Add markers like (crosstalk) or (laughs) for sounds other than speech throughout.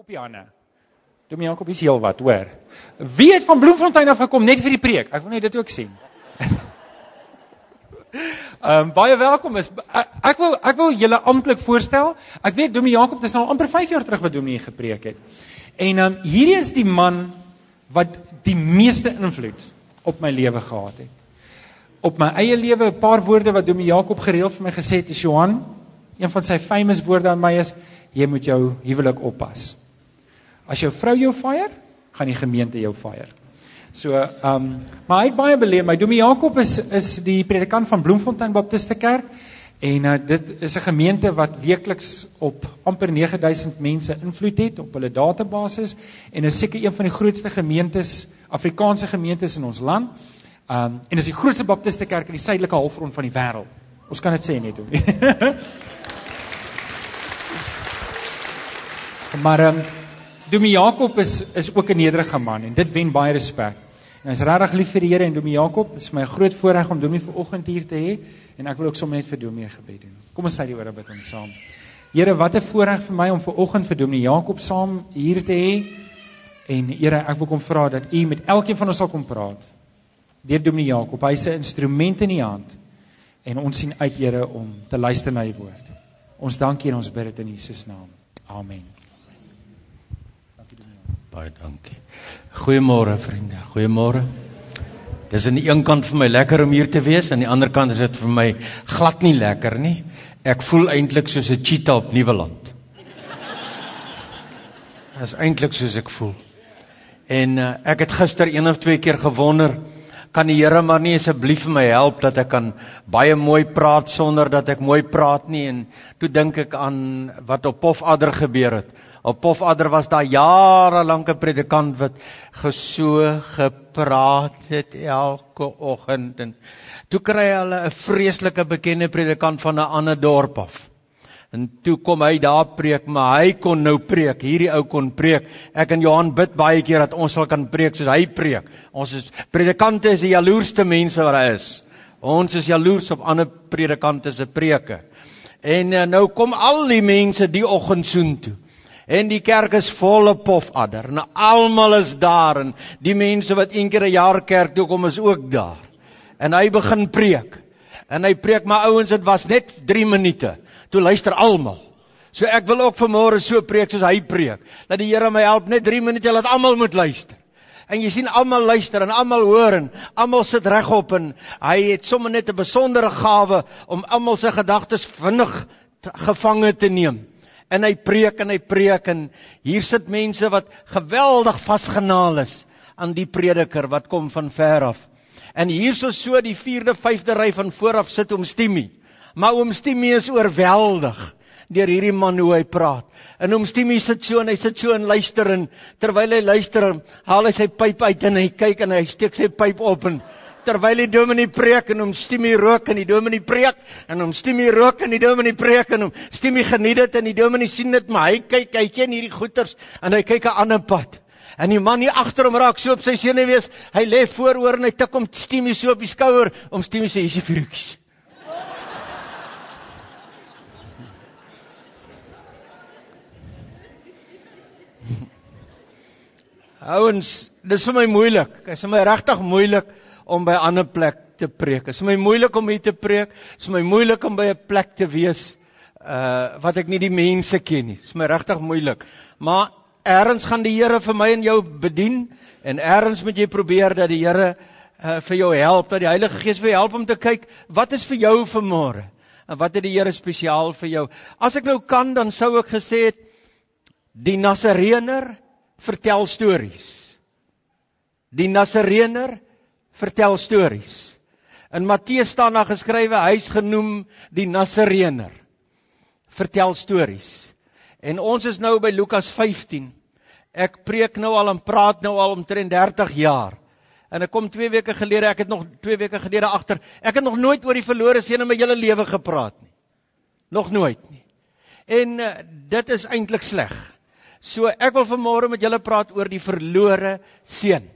op die hande. Dominee Jakob is heel wat, hoor. Wie het van Bloemfontein af gekom net vir die preek? Ek wil net dit ook sien. (laughs) Ehm um, baie welkom is ek, ek wil ek wil julle amptelik voorstel. Ek weet Dominee Jakob, dit is nou amper 5 jaar terug wat Dominee gepreek het. En ehm um, hierdie is die man wat die meeste invloed op my lewe gehad het. Op my eie lewe 'n paar woorde wat Dominee Jakob gereeld vir my gesê het, is Johan, een van sy famous woorde aan my is jy moet jou huwelik oppas. As jou vrou jou fire, gaan die gemeente jou fire. So, ehm um, maar hy het baie beleef. My Domie Jakob is is die predikant van Bloemfontein Baptiste Kerk en uh, dit is 'n gemeente wat weekliks op amper 9000 mense invloed het op hulle database en is seker een van die grootste gemeentes, Afrikaanse gemeentes in ons land. Ehm um, en is die grootste Baptiste Kerk in die suidelike halfrond van die wêreld. Ons kan dit sê net hoe. (laughs) maar ehm um, Domie Jakob is is ook 'n nederige man en dit wen baie respek. En hy's regtig lief vir die Here en Domie Jakob, is my groot voorreg om Domie vanoggend hier te hê en ek wil ook sommer net vir Domie gebed doen. Kom ons sê die ore bid ons saam. Here, wat 'n voorreg vir my om vanoggend vir Domie Jakob saam hier te hê. En Here, ek wil kom vra dat U met elkeen van ons sal kom praat. Deur Domie Jakob, hy's 'n instrument in U hand. En ons sien uit Here om te luister na U woord. Ons dankie en ons bid dit in Jesus naam. Amen. Baie dankie. Goeiemôre vriende. Goeiemôre. Dis aan die een kant vir my lekker om hier te wees, aan die ander kant is dit vir my glad nie lekker nie. Ek voel eintlik soos 'n cheetah op Nieuweland. Dis eintlik soos ek voel. En uh, ek het gister een of twee keer gewonder, kan die Here maar nie asseblief vir my help dat ek kan baie mooi praat sonder dat ek mooi praat nie en toe dink ek aan wat op Pofadder gebeur het. Op Pofadder was daar jare lank 'n predikant wat geso gepraat het elke oggend en toe kry hulle 'n vreeslike bekende predikant van 'n ander dorp af. En toe kom hy daar preek, maar hy kon nou preek. Hierdie ou kon preek. Ek en Johan bid baie keer dat ons sal kan preek soos hy preek. Ons is predikante is die jaloerste mense wat daar is. Ons is jaloers op ander predikante se preke. En eh, nou kom al die mense die oggend soontoe. En die kerk is volle pofadder. En almal is daar en die mense wat een keer 'n jaar kerk toe kom is ook daar. En hy begin preek. En hy preek maar ouens, dit was net 3 minute. Toe luister almal. So ek wil ook vanmôre so preek soos hy preek. Dat die Here my help net 3 minute laat almal moet luister. En jy sien almal luister en almal hoor en almal sit regop en hy het sommer net 'n besondere gawe om almal se gedagtes vinnig gevange te neem en hy preek en hy preek en hier sit mense wat geweldig vasgenaal is aan die prediker wat kom van ver af. En hierso so die 4de, 5de ry van vooraf sit oom Stimmy. Maar oom Stimmy is oorweldig deur hierdie man hoe hy praat. En oom Stimmy sit so en hy sit so en luister en terwyl hy luister, haal hy sy pyp uit en hy kyk en hy steek sy pyp op en terwyl die dominee preek en hom stemie rook en die dominee preek en hom stemie rook en die dominee preek en hom stemie geniet dit en die dominee sien dit maar hy kyk hy ken hierdie goeters en hy kyk 'n ander pad. En die man hier agter hom raak so op sy senuwees hy lê vooroor en hy tik hom stemie so op die skouer om stemie sê hier's die vroetjies (laughs) Ouens, dis vir my moeilik. Dit is vir my regtig moeilik om by 'n ander plek te preek. Dit is my moeilik om hier te preek. Dit is my moeilik om by 'n plek te wees uh wat ek nie die mense ken nie. Dit is my regtig moeilik. Maar eers gaan die Here vir my en jou bedien en eers moet jy probeer dat die Here uh vir jou help, dat die Heilige Gees vir jou help om te kyk wat is vir jou vanmôre en wat het die Here spesiaal vir jou. As ek nou kan dan sou ek gesê het die Nasareener vertel stories. Die Nasareener vertel stories. In Matteus staan daar geskrywe hy's genoem die Nasareener. Vertel stories. En ons is nou by Lukas 15. Ek preek nou al en praat nou al omtrent 30 jaar. En ek kom 2 weke gelede, ek het nog 2 weke gelede agter. Ek het nog nooit oor die verlore seun in my hele lewe gepraat nie. Nog nooit nie. En uh, dit is eintlik sleg. So ek wil vanmôre met julle praat oor die verlore seun.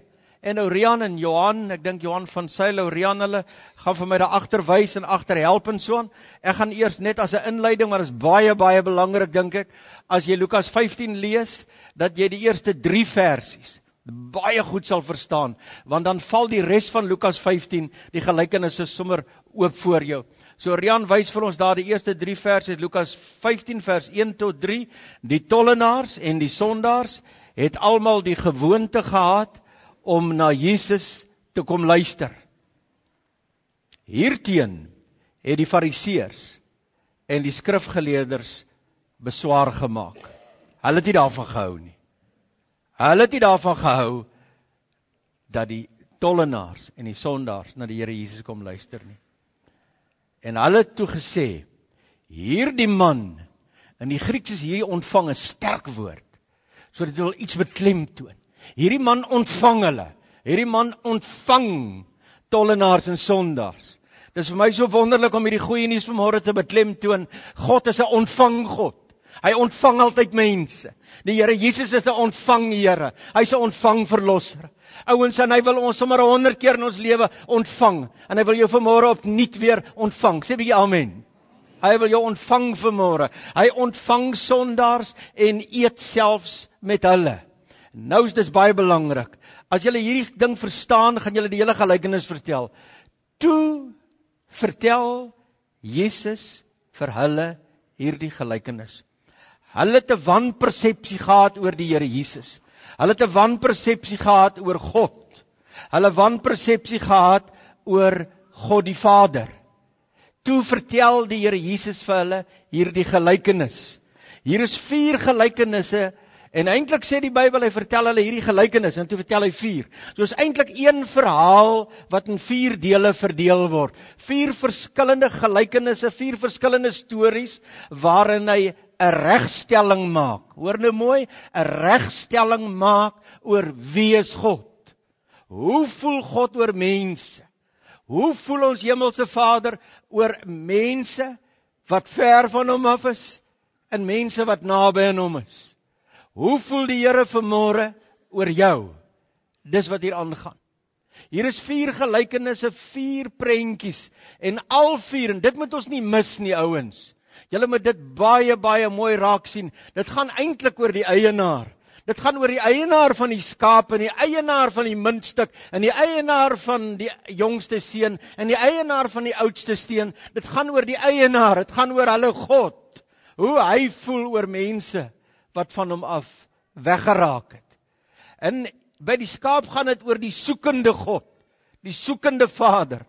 En nou Rian en Johan, ek dink Johan van Sail, Rian hulle gaan vir my daar agter wys en agter help en so aan. Ek gaan eers net as 'n inleiding, maar dit is baie baie belangrik dink ek, as jy Lukas 15 lees, dat jy die eerste 3 versies baie goed sal verstaan, want dan val die res van Lukas 15, die gelykenisse sommer oop voor jou. So Rian wys vir ons daar die eerste 3 verse Lukas 15 vers 1 tot 3, die tollenaars en die sondaars het almal die gewoonte gehad om na Jesus te kom luister. Hierteen het die fariseërs en die skrifgeleerders beswaar gemaak. Hulle het nie daarvan gehou nie. Hulle het nie daarvan gehou dat die tollenaars en die sondaars na die Here Jesus kom luister nie. En hulle het toe gesê: "Hierdie man in die Grieks is hierdie ontvang 'n sterk woord sodat hy wil iets beklemtoon. Hierdie man ontvang hulle. Hierdie man ontvang tollenaars en sondaars. Dis vir my so wonderlik om hierdie goeie nuus vanmôre te beklemtoon. God is 'n ontvang God. Hy ontvang altyd mense. Die Here Jesus is 'n ontvang Here. Hy's 'n ontvang verlosser. Ouens, en hy wil ons sommer 100 keer in ons lewe ontvang en hy wil jou vanmôre opnuut weer ontvang. Sê bietjie amen. Hy wil jou ontvang vanmôre. Hy ontvang sondaars en eet selfs met hulle. Nou is dit baie belangrik. As jy hierdie ding verstaan, gaan jy die hele gelykenis vertel. Toe vertel Jesus vir hulle hierdie gelykenis. Hulle het 'n wanpersepsie gehad oor die Here Jesus. Hulle het 'n wanpersepsie gehad oor God. Hulle wanpersepsie gehad oor God die Vader. Toe vertel die Here Jesus vir hulle hierdie gelykenis. Hier is 4 gelykenisse en eintlik sê die Bybel hy vertel hulle hierdie gelykenis en toe vertel hy 4. So is eintlik een verhaal wat in 4 dele verdeel word. 4 verskillende gelykenisse, 4 verskillende stories waarin hy 'n regstelling maak. Hoor nou mooi, 'n regstelling maak oor wie is God? Hoe voel God oor mense? Hoe voel ons hemelse Vader oor mense wat ver van hom af is en mense wat naby aan hom is? Hoe voel die Here vanmôre oor jou? Dis wat hier aangaan. Hier is vier gelykenisse, vier prentjies en al vier en dit moet ons nie mis nie ouens. Julle moet dit baie baie mooi raak sien. Dit gaan eintlik oor die eienaar. Dit gaan oor die eienaar van die skaap en die eienaar van die muntstuk en die eienaar van die jongste seun en die eienaar van die oudste steen. Dit gaan oor die eienaar, dit gaan oor hulle God. Hoe hy voel oor mense wat van hom af weggeraak het. En by die skaap gaan dit oor die soekende God, die soekende Vader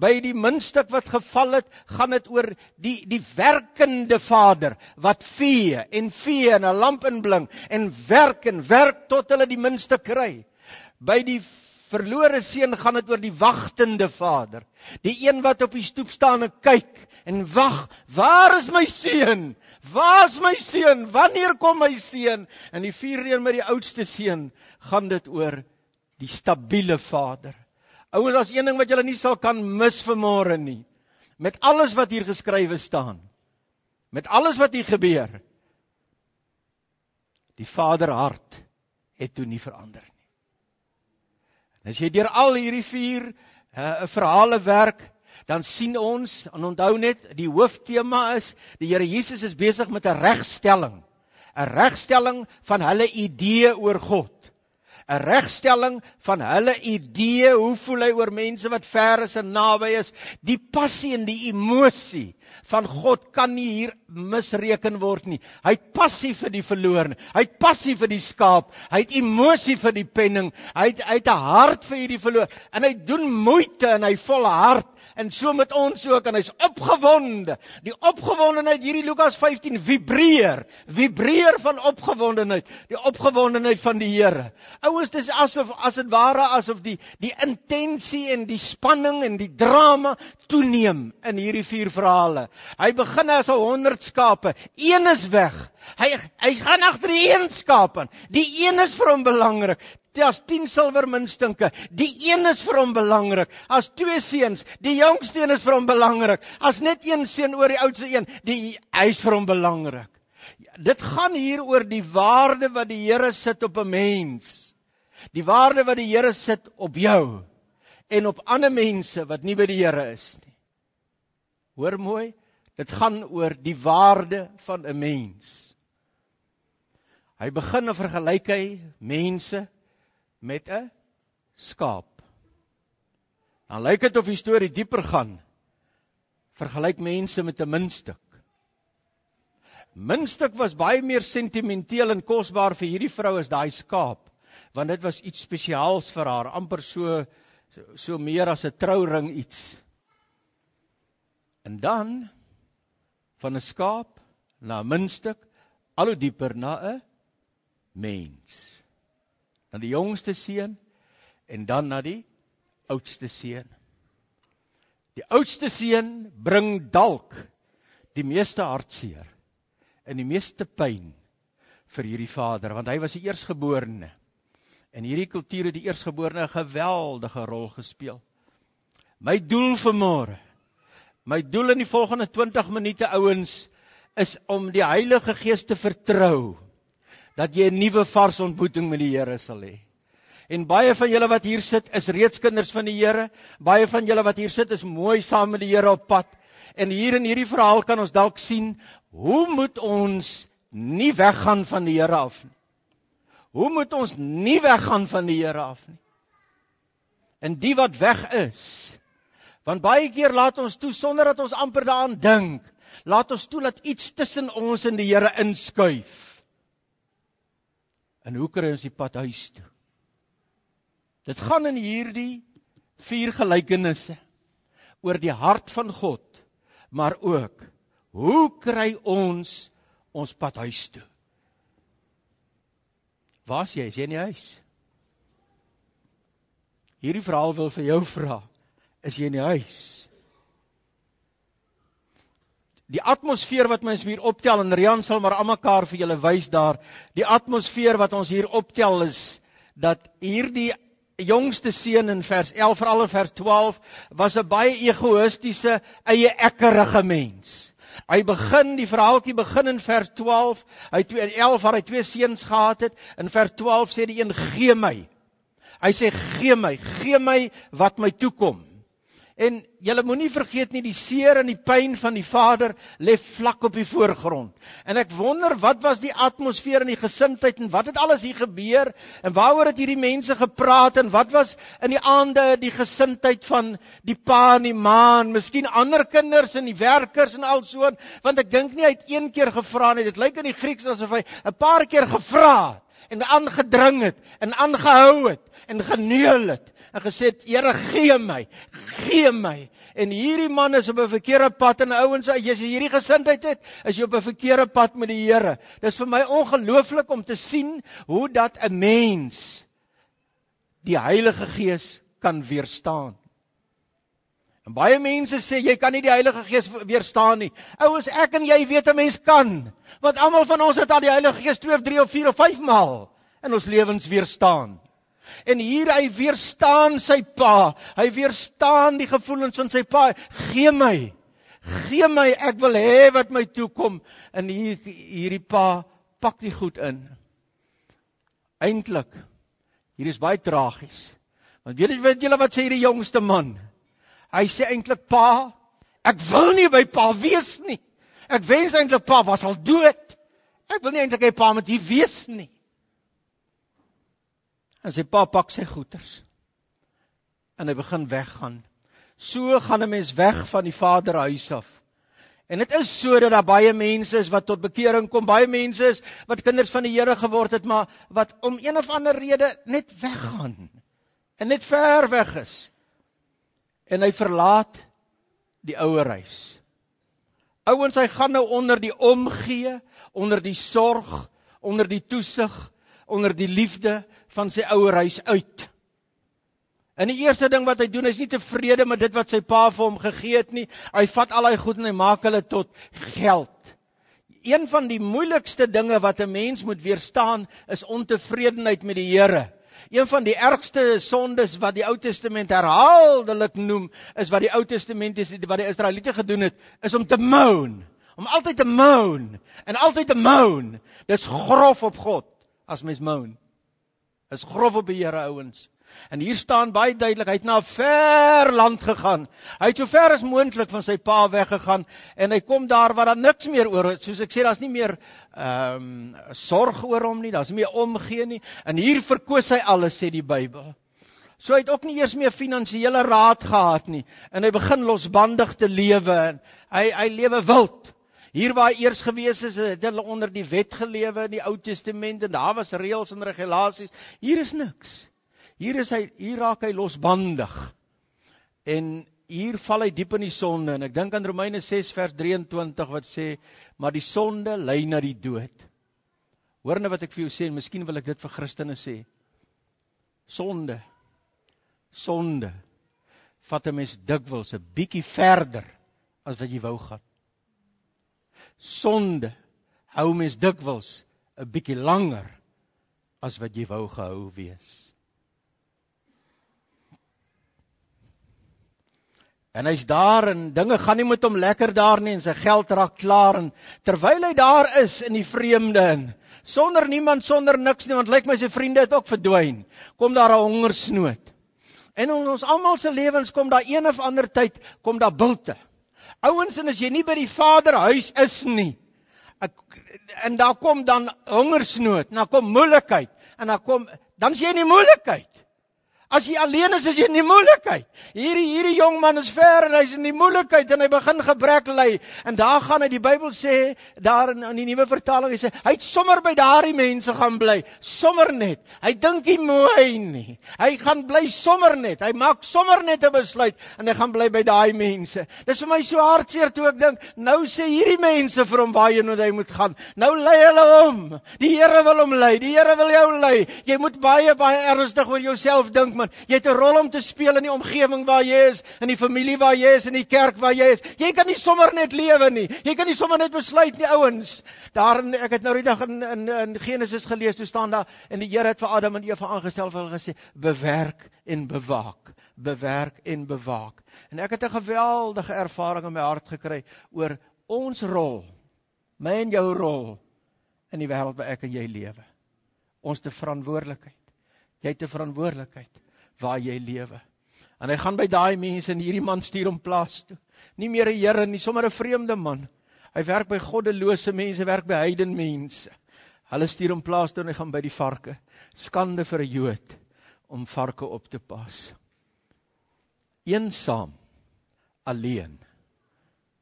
by die muntstuk wat geval het, gaan dit oor die die werkende Vader wat vee en vee en 'n lamp inbling en werk en werk tot hulle die muntstuk kry. By die verlore seun gaan dit oor die wagtende Vader, die een wat op die stoep staan en kyk en wag, waar is my seun? Waar is my seun? Wanneer kom my seun? En die vierde een met die oudste seun gaan dit oor die stabiele Vader Ouers, daar's een ding wat julle nie sal kan mis vanmôre nie. Met alles wat hier geskrywe staan. Met alles wat hier gebeur. Die Vaderhart het toe nie verander nie. En as jy deur al hierdie vier uh, verhale werk, dan sien ons en onthou net die hooftema is die Here Jesus is besig met 'n regstelling. 'n Regstelling van hulle idee oor God. 'n regstelling van hulle idee hoe voel hy oor mense wat ver is en naby is die passie en die emosie van God kan nie hier misreken word nie. Hy het passie vir die verlorene hy het passie vir die skaap. Hy het emosie vir die penning. Hy het hy het 'n hart vir hierdie verloor. En hy doen moeite en hy vol hart en so met ons ook. En hy's opgewonde. Die opgewondenheid hierdie Lukas 15 vibreer, vibreer van opgewondenheid, die opgewondenheid van die Here. Ouers, dis asof as dit ware asof die die intensie en die spanning en die drama toeneem in hierdie vier verhale. Hy begin as 'n 100 skape, een is weg. Hy hy gaan agter die een skaap aan. Die een is vir hom belangrik. Daar's 10 silwermuntstinke. Die een is vir hom belangrik. As twee seuns, die jongste een is vir hom belangrik. As net een seun oor die oudste een, die hy's vir hom belangrik. Dit gaan hier oor die waarde wat die Here sit op 'n mens. Die waarde wat die Here sit op jou en op ander mense wat nie by die Here is nie. Hoor mooi, dit gaan oor die waarde van 'n mens. Hy begin 'n vergelyk hy mense met 'n skaap. Dan lyk dit of die storie dieper gaan. Vergelyk mense met 'n muntstuk. Muntstuk was baie meer sentimenteel en kosbaar vir hierdie vrou as daai skaap, want dit was iets spesiaals vir haar, amper so so, so meer as 'n trouring iets. En dan van 'n skaap na 'n muntstuk, al hoe dieper na 'n mens. Na die jongste seun en dan na die oudste seun. Die oudste seun bring dalk die meeste hartseer en die meeste pyn vir hierdie vader want hy was die eersgeborene. En hierdie kultuur het die eersgeborene 'n geweldige rol gespeel. My doel vir môre. My doel in die volgende 20 minute ouens is om die Heilige Gees te vertrou dat jy 'n nuwe vars ontmoeting met die Here sal hê. En baie van julle wat hier sit is reeds kinders van die Here. Baie van julle wat hier sit is mooi saam met die Here op pad. En hier in hierdie verhaal kan ons dalk sien hoe moet ons nie weggaan van die Here af nie. Hoe moet ons nie weggaan van die Here af nie? En die wat weg is. Want baie keer laat ons toe sonder dat ons amper daaraan dink, laat ons toe dat iets tussen ons en die Here inskuif. En hoe kry ons die pad huis toe? Dit gaan in hierdie vier gelykenisse oor die hart van God, maar ook hoe kry ons ons pad huis toe? Waar's jy? Is jy in die huis? Hierdie verhaal wil vir jou vra, is jy in die huis? Die atmosfeer wat mens hier optel en Rian sal maar almekaar vir julle wys daar. Die atmosfeer wat ons hier optel is dat hierdie jongste seun in vers 11 veral in vers 12 was 'n baie egoïstiese eie ekkerige mens. Hy begin die verhaaltjie begin in vers 12. Hy 2 in 11 waar hy twee seuns gehad het. In vers 12 sê die een gee my. Hy sê gee my, gee my wat my toekom. En julle moenie vergeet nie die seer en die pyn van die vader lê vlak op die voorgrond. En ek wonder wat was die atmosfeer en die gesindheid en wat het alles hier gebeur en waaroor het hierdie mense gepraat en wat was in die aande die gesindheid van die pa en die ma en miskien ander kinders en die werkers en alsoon want ek dink nie hy het een keer gevra nie. Dit lyk in die Grieks asof hy 'n paar keer gevra het en aangedring het en aangehou het en geneul het en gesê het Here gee my, gee my. En hierdie man is op 'n verkeerde pad en ouens, as jy hierdie gesindheid het, is jy op 'n verkeerde pad met die Here. Dis vir my ongelooflik om te sien hoe dat 'n mens die Heilige Gees kan weerstaan. En baie mense sê jy kan nie die Heilige Gees weerstaan nie. Ouens, ek en jy weet 'n mens kan, want almal van ons het al die Heilige Gees 2 of 3 of 4 of 5 maal in ons lewens weerstaan. En hier hy weerstaan sy pa. Hy weerstaan die gevoelens van sy pa. Gee my. Gee my, ek wil hê wat my toe kom. En hier hierdie pa pak die goed in. Eintlik hier is baie tragies. Want weet jy weet julle wat sê hierdie jongste man? Hy sê eintlik pa, ek wil nie by pa wees nie. Ek wens eintlik pa was al dood. Ek wil nie eintlik hê pa moet hier wees nie. En sy pa pak sy goeders. En hy begin weggaan. So gaan 'n mens weg van die vaderhuis af. En dit is sodat daar baie mense is wat tot bekering kom, baie mense is wat kinders van die Here geword het, maar wat om een of ander rede net weggaan. En net ver weg is. En hy verlaat die ouer huis. Ouens, hy gaan nou onder die omgee, onder die sorg, onder die toesig onder die liefde van sy ouer huis uit. En die eerste ding wat hy doen is nie tevrede met dit wat sy pa vir hom gegee het nie. Hy vat al hy goed en hy maak hulle tot geld. Een van die moeilikste dinge wat 'n mens moet weerstaan is ontevredenheid met die Here. Een van die ergste sondes wat die Ou Testament herhaaldelik noem, is wat die Ou Testament is wat die Israeliete gedoen het, is om te moan, om altyd te moan en altyd te moan. Dis grof op God as mens moan. Is grof op die Here ouens. En hier staan baie duidelik, hy het na 'n ver land gegaan. Hy het so ver as moontlik van sy pa weggegaan en hy kom daar waar daar niks meer oor is. Soos ek sê, daar's nie meer ehm um, sorg oor hom nie, daar's nie meer omgee nie. En hier verkoos hy alles sê die Bybel. So hy het ook nie eers meer finansiële raad gehad nie en hy begin losbandig te lewe en hy hy lewe wild. Hier waar hy eers gewees is, het hulle onder die wet gelewe in die Ou Testament en daar was reëls en regulasies. Hier is niks. Hier is hy hier raak hy losbandig. En hier val hy diep in die sonde en ek dink aan Romeine 6 vers 23 wat sê maar die sonde lei na die dood. Hoor nou wat ek vir jou sê en miskien wil ek dit vir Christene sê. Sonde. Sonde vat 'n mens dikwels 'n bietjie verder as wat jy wou gaan. Sonde hou mens dikwels 'n bietjie langer as wat jy wou gehou wees. En hy's daar en dinge gaan nie met hom lekker daar nie en sy geld raak klaar en terwyl hy daar is in die vreemde in sonder niemand sonder niks nie want lyk my sy vriende het ook verdwyn kom daar 'n hongersnood. En in ons almal se lewens kom daar een of ander tyd kom daar bilte. Ouens en as jy nie by die Vaderhuis is nie ek, en daar kom dan hongersnood, dan kom moeilikheid en dan kom dan is jy in die moeilikheid. As jy alleen is, is jy in die moeilikheid. Hierdie hierdie jong man is ver en hy's in die moeilikheid en hy begin gebrek ly. En daar gaan hy die Bybel sê daar in, in die nuwe vertaling hy sê hy het sommer by daardie mense gaan bly, sommer net. Hy dink nie mooi nie. Hy gaan bly sommer net. Hy maak sommer net 'n besluit en hy gaan bly by daai mense. Dis vir my so hartseer toe ek dink, nou sê hierdie mense vir hom waar hy moet gaan. Nou lei hulle hom. Die Here wil hom lei. Die Here wil jou lei. Jy moet baie baie ernstig oor jouself dink man. Jy het 'n rol om te speel in die omgewing waar jy is, in die familie waar jy is, in die kerk waar jy is. Jy kan nie sommer net lewe nie. Jy kan nie sommer net besluit nie, ouens. Daarin ek het nou die dag in in, in Genesis gelees, toe staan daar en die Here het vir Adam en Eva aangestel vir hulle gesê: "Bewerk en bewaak, bewerk en bewaak." En ek het 'n geweldige ervaring in my hart gekry oor ons rol, my en jou rol in die wêreld waar ek en jy lewe. Ons te verantwoordelikheid. Jy het 'n verantwoordelikheid waar jy lewe. En hy gaan by daai mense en hierdie man stuur hom plaas toe. Nie meer 'n Here nie, sommer 'n vreemde man. Hy werk by goddelose mense, werk by heiden mense. Hulle stuur hom plaas toe en hy gaan by die varke. Skande vir 'n Jood om varke op te pas. Eensaam alleen.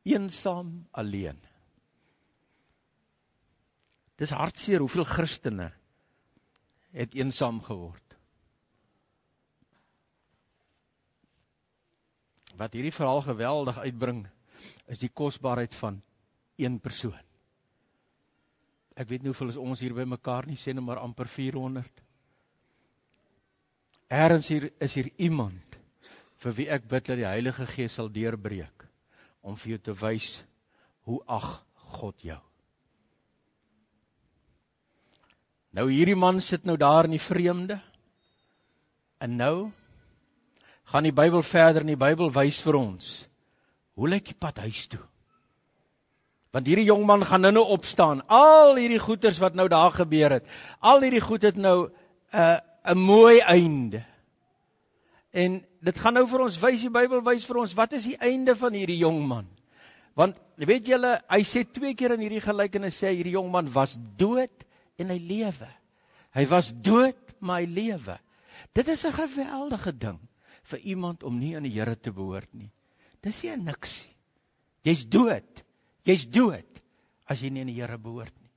Eensaam alleen. Dis hartseer hoeveel Christene het eensaam geword. Wat hierdie verhaal geweldig uitbring is die kosbaarheid van een persoon. Ek weet nie hoeveel is ons hier by mekaar nie, sê net maar amper 400. Erns hier is hier iemand vir wie ek bid dat die Heilige Gees sal deurbreek om vir jou te wys hoe ag God jou. Nou hierdie man sit nou daar in die vreemde. En nou gaan die Bybel verder en die Bybel wys vir ons hoe lyk die pad huis toe. Want hierdie jong man gaan nou nou opstaan. Al hierdie goeters wat nou daar gebeur het, al hierdie goed het nou 'n uh, 'n mooi einde. En dit gaan nou vir ons wys die Bybel wys vir ons wat is die einde van hierdie jong man? Want weet julle, hy sê twee keer in hierdie gelykenis sê hierdie jong man was dood en hy lewe. Hy was dood, maar hy lewe. Dit is 'n geweldige ding vir iemand om nie aan die Here te behoort nie. Dis nie niks nie. Jy's dood. Jy's dood as jy nie aan die Here behoort nie.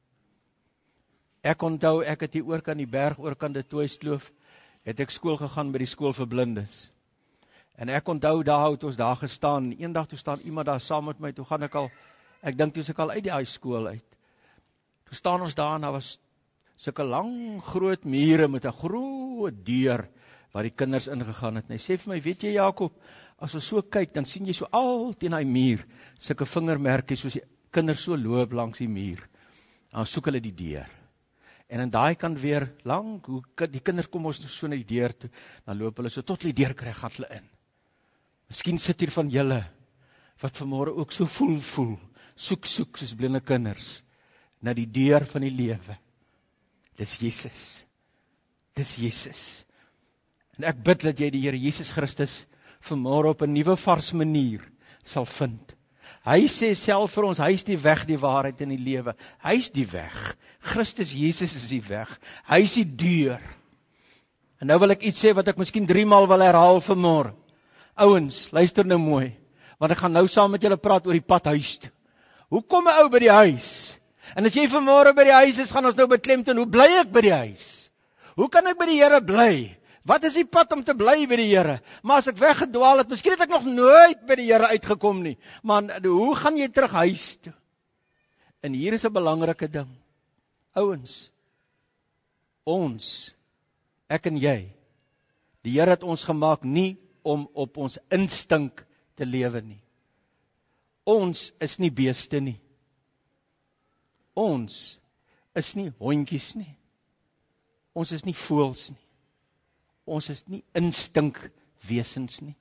Ek onthou ek het hier oor kan die berg oor kan dit Toyskloof het ek skool gegaan by die skool vir blindes. En ek onthou daar het ons daar gestaan. Eendag toe staan iemand daar saam met my. Toe gaan ek al ek dink toe se ek al uit die high skool uit. Toe staan ons daar en daar was sulke lang groot mure met 'n groot deur waar die kinders ingegaan het. En hy sê vir my, weet jy Jakob, as ons so kyk, dan sien jy so al teen daai muur sulke vingermerke soos die kinders so loop langs die muur. Dan soek hulle die deur. En aan daai kant weer lank, hoe die kinders kom ons so na die deur toe, dan loop hulle so tot hulle die deur kry, gaan hulle in. Miskien sit hier van julle wat vanmôre ook so voel voel, soek soek soos blinde kinders na die deur van die lewe. Dis Jesus. Dis Jesus. En ek bid dat jy die Here Jesus Christus vanmôre op 'n nuwe vars manier sal vind. Hy sê self vir ons, hy is die weg, die waarheid en die lewe. Hy is die weg. Christus Jesus is die weg. Hy is die deur. En nou wil ek iets sê wat ek miskien 3 maal wil herhaal vanmôre. Ouens, luister nou mooi, want ek gaan nou saam met julle praat oor die pad huis toe. Hoe kom 'n ou by die huis? En as jy vanmôre by die huis is, gaan ons nou beklemtoon, hoe bly ek by die huis? Hoe kan ek by die Here bly? Wat is die pad om te bly by die Here? Maar as ek weggedwaal het, miskien het ek nog nooit by die Here uitgekom nie. Maar hoe gaan jy terug huis toe? En hier is 'n belangrike ding. Ouens, ons ek en jy. Die Here het ons gemaak nie om op ons instink te lewe nie. Ons is nie beeste nie. Ons is nie hondjies nie. Ons is nie voëls nie. Ons is nie instink wesens nie.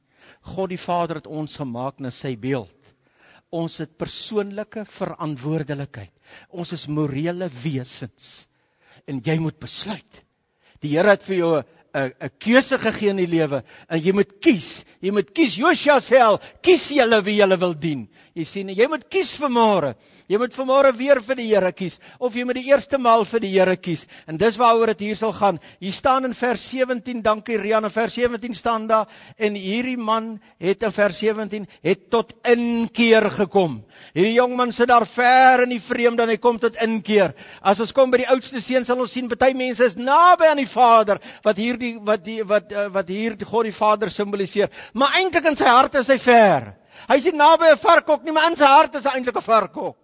God die Vader het ons gemaak na sy beeld. Ons het persoonlike verantwoordelikheid. Ons is morele wesens. En jy moet besluit. Die Here het vir jou 'n 'n keuse gegee in die lewe en jy moet kies. Jy moet kies Joshua sê al, kies julle wie julle wil dien. Jy sien, jy moet kies vir môre. Jy moet vir môre weer vir die Here kies of jy moet die eerste maal vir die Here kies. En dis waaroor dit hier sal gaan. Hier staan in vers 17, dankie Rian, in vers 17 staan daar en hierdie man het in vers 17 het tot inkeer gekom. Hierdie jong man sit daar ver in die vreemde en hy kom tot inkeer. As ons kom by die oudste seun sal ons sien baie mense is naby aan die Vader wat hier die wat die wat uh, wat hier God die Vader simboliseer. Maar eintlik in sy hart is hy ver. Hy is nie naby 'n varkok nie, maar in sy hart is hy eintlik 'n varkok.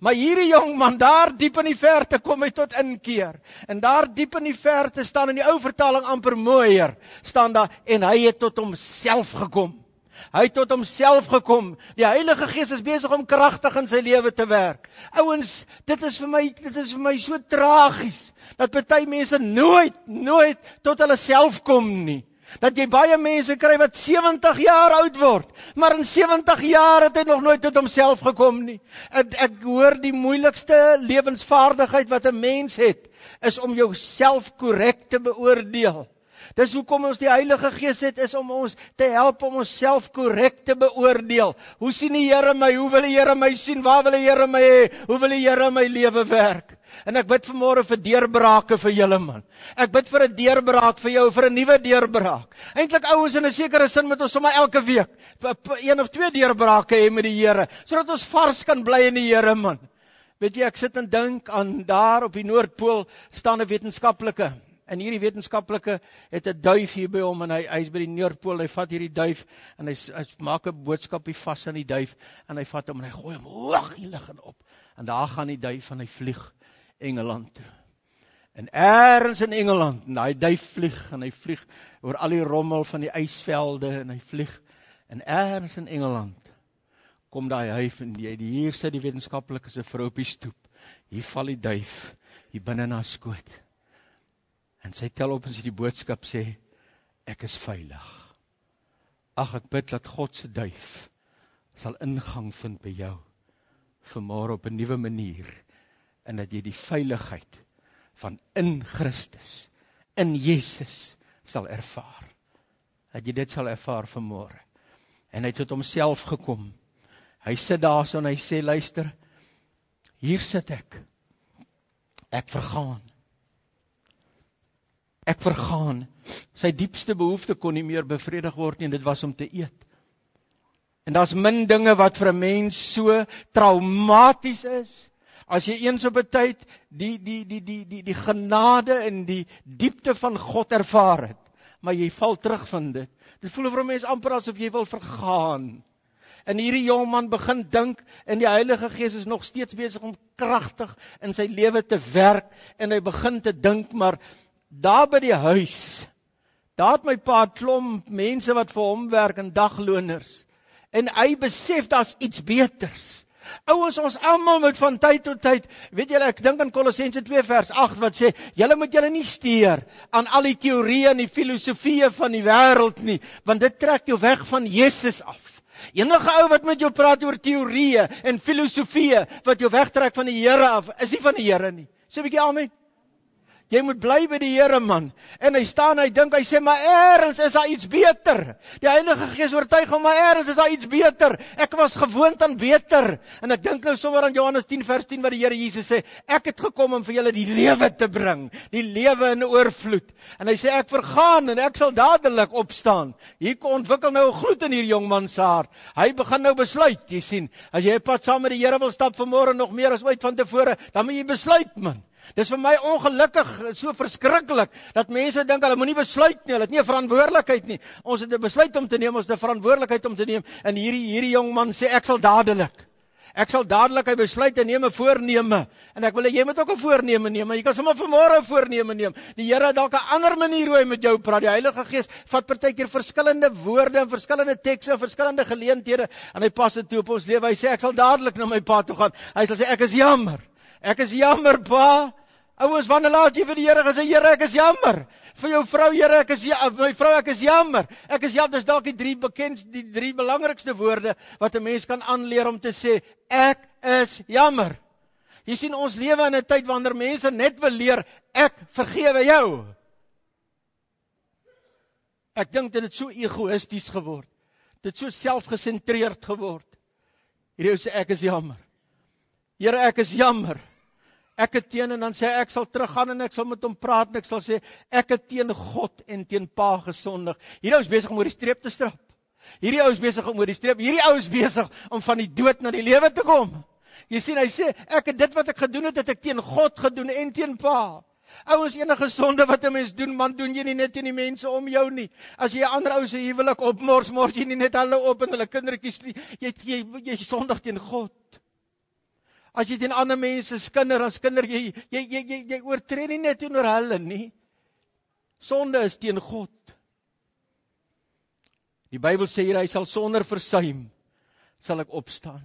Maar hierdie jong man daar diep in die verte kom hy tot inkeer. En daar diep in die verte staan in die ou vertaling amper mooier, staan daar en hy het tot homself gekom. Hy het tot homself gekom. Die Heilige Gees is besig om kragtig in sy lewe te werk. Ouens, dit is vir my dit is vir my so tragies dat baie mense nooit nooit tot hulle self kom nie. Dat jy baie mense kry wat 70 jaar oud word, maar in 70 jaar het hy nog nooit tot homself gekom nie. Ek, ek hoor die moeilikste lewensvaardigheid wat 'n mens het, is om jouself korrek te beoordeel. Dis hoekom ons die Heilige Gees het is om ons te help om onsself korrek te beoordeel. Hoe sien die Here my? Hoe wil die Here my sien? Waar wil die Here my hê? Hoe wil die Here my lewe werk? En ek bid vanmôre vir deurbrake vir julle man. Ek bid vir 'n deurbraak vir jou, vir 'n nuwe deurbraak. Eintlik ouens in 'n sekere sin moet ons sommer elke week een of twee deurbrake hê met die Here, sodat ons vars kan bly in die Here man. Weet jy, ek sit en dink aan daar op die Noordpool staan 'n wetenskaplike En hierdie wetenskaplike het 'n duif hier by hom en hy hy's by die Noordpool. Hy vat hierdie duif en hy, hy maak 'n boodskapie vas aan die duif en hy vat hom en hy gooi hom hoog hier lig en op. En daar gaan die duif en hy vlieg Engeland toe. En eers in Engeland, en daai duif vlieg en hy vlieg oor al die rommel van die ysvelde en hy vlieg en eers in Engeland kom daai duif en die, die hier sit die wetenskaplike se vrou op die stoep. Hier val die duif hier binne na skoot. En sy tel op as hy die boodskap sê ek is veilig. Ag ek bid dat God se duif sal ingang vind by jou vanmôre op 'n nuwe manier en dat jy die veiligheid van in Christus in Jesus sal ervaar. Dat jy dit sal ervaar vanmôre. En hy het tot homself gekom. Hy sit daarso en hy sê luister hier sit ek. Ek vergaan. Ek vergaan. Sy diepste behoefte kon nie meer bevredig word nie en dit was om te eet. En daar's min dinge wat vir 'n mens so traumaties is as jy eens op 'n tyd die die die die die die genade en die diepte van God ervaar het, maar jy val terug van dit. Dit voel vir 'n mens amper asof jy wil vergaan. En hierdie jong man begin dink en die Heilige Gees is nog steeds besig om kragtig in sy lewe te werk en hy begin te dink maar daar by die huis. Daar het my pa klomp mense wat vir hom werk en dagloners. En hy besef daar's iets beters. Ouers ons almal moet van tyd tot tyd, weet julle ek dink aan Kolossense 2 vers 8 wat sê, julle moet julle nie steur aan al die teorieë en die filosofieë van die wêreld nie, want dit trek jou weg van Jesus af. Enige ou wat met jou praat oor teorieë en filosofieë wat jou wegtrek van die Here af, is nie van die Here nie. Sê 'n bietjie amen. Jy moet bly by die Here man. En hy staan hy dink hy sê maar eers is daar iets beter. Die Heilige Gees oortuig hom maar eers is daar iets beter. Ek was gewoond aan beter. En ek dink nou sommer aan Johannes 10 vers 10 wat die Here Jesus sê, ek het gekom om vir julle die lewe te bring, die lewe in oorvloed. En hy sê ek vergaan en ek sal dadelik opstaan. Hier kom ontwikkel nou 'n gloed in hierdie jong man se hart. Hy begin nou besluit, jy sien, as jy 'n pad saam met die Here wil stap vanmôre nog meer as ooit van tevore, dan moet jy besluit man. Dis vir my ongelukkig, so verskriklik dat mense dink hulle moenie besluit nie, hulle het nie 'n verantwoordelikheid nie. Ons het 'n besluit om te neem, ons het 'n verantwoordelikheid om te neem en hierdie hierdie jong man sê ek sal dadelik Ek sal dadelik hy besluit en neem 'n voorneme en ek wil jy moet ook 'n voorneme neem, maar jy kan sommer vanmôre 'n voorneme neem. Die Here het dalk 'n ander manier hoe hy met jou praat. Die Heilige Gees vat partykeer verskillende woorde en verskillende tekste en verskillende geleenthede en hy pas dit toe op ons lewe. Hy sê ek sal dadelik na my pa toe gaan. Hy sal sê ek is jammer. Ek is jammer, pa. Ouers, wanneer laat jy vir die Here gesê, Here, ek is jammer. Vir jou vrou, Here, ek is ja, my vrou, ek is jammer. Ek is jammer, dis dalk die drie bekend die drie belangrikste woorde wat 'n mens kan aanleer om te sê, ek is jammer. Jy sien ons lewe in 'n tyd wanneer mense net wil leer ek vergewe jou. Ek dink dit het so egoïsties geword. Dit so selfgesentreerd geword. Hierdie ou sê ek is jammer. Here, ek is jammer ek het teen en dan sê ek sal teruggaan en ek sal met hom praat en ek sal sê ek het teen God en teen Pa gesondig. Hierdie ou is besig om oor die streep te stap. Hierdie ou is besig om oor die streep. Hierdie ou is besig om van die dood na die lewe te kom. Jy sien hy sê ek het dit wat ek gedoen het, het ek teen God gedoen en teen Pa. Ouens enige sonde wat 'n mens doen, man doen jy nie net teen die mense om jou nie. As jy 'n ander ou se huwelik opmors, mors jy nie net hulle op en hulle kindertjies nie. Jy jy jy sondig teen God. As jy teen ander mense se kinder as kinder jy jy jy jy, jy oortree nie net teenoor hulle nie. Sonde is teen God. Die Bybel sê hier hy sal sonder versuim sal ek opstaan.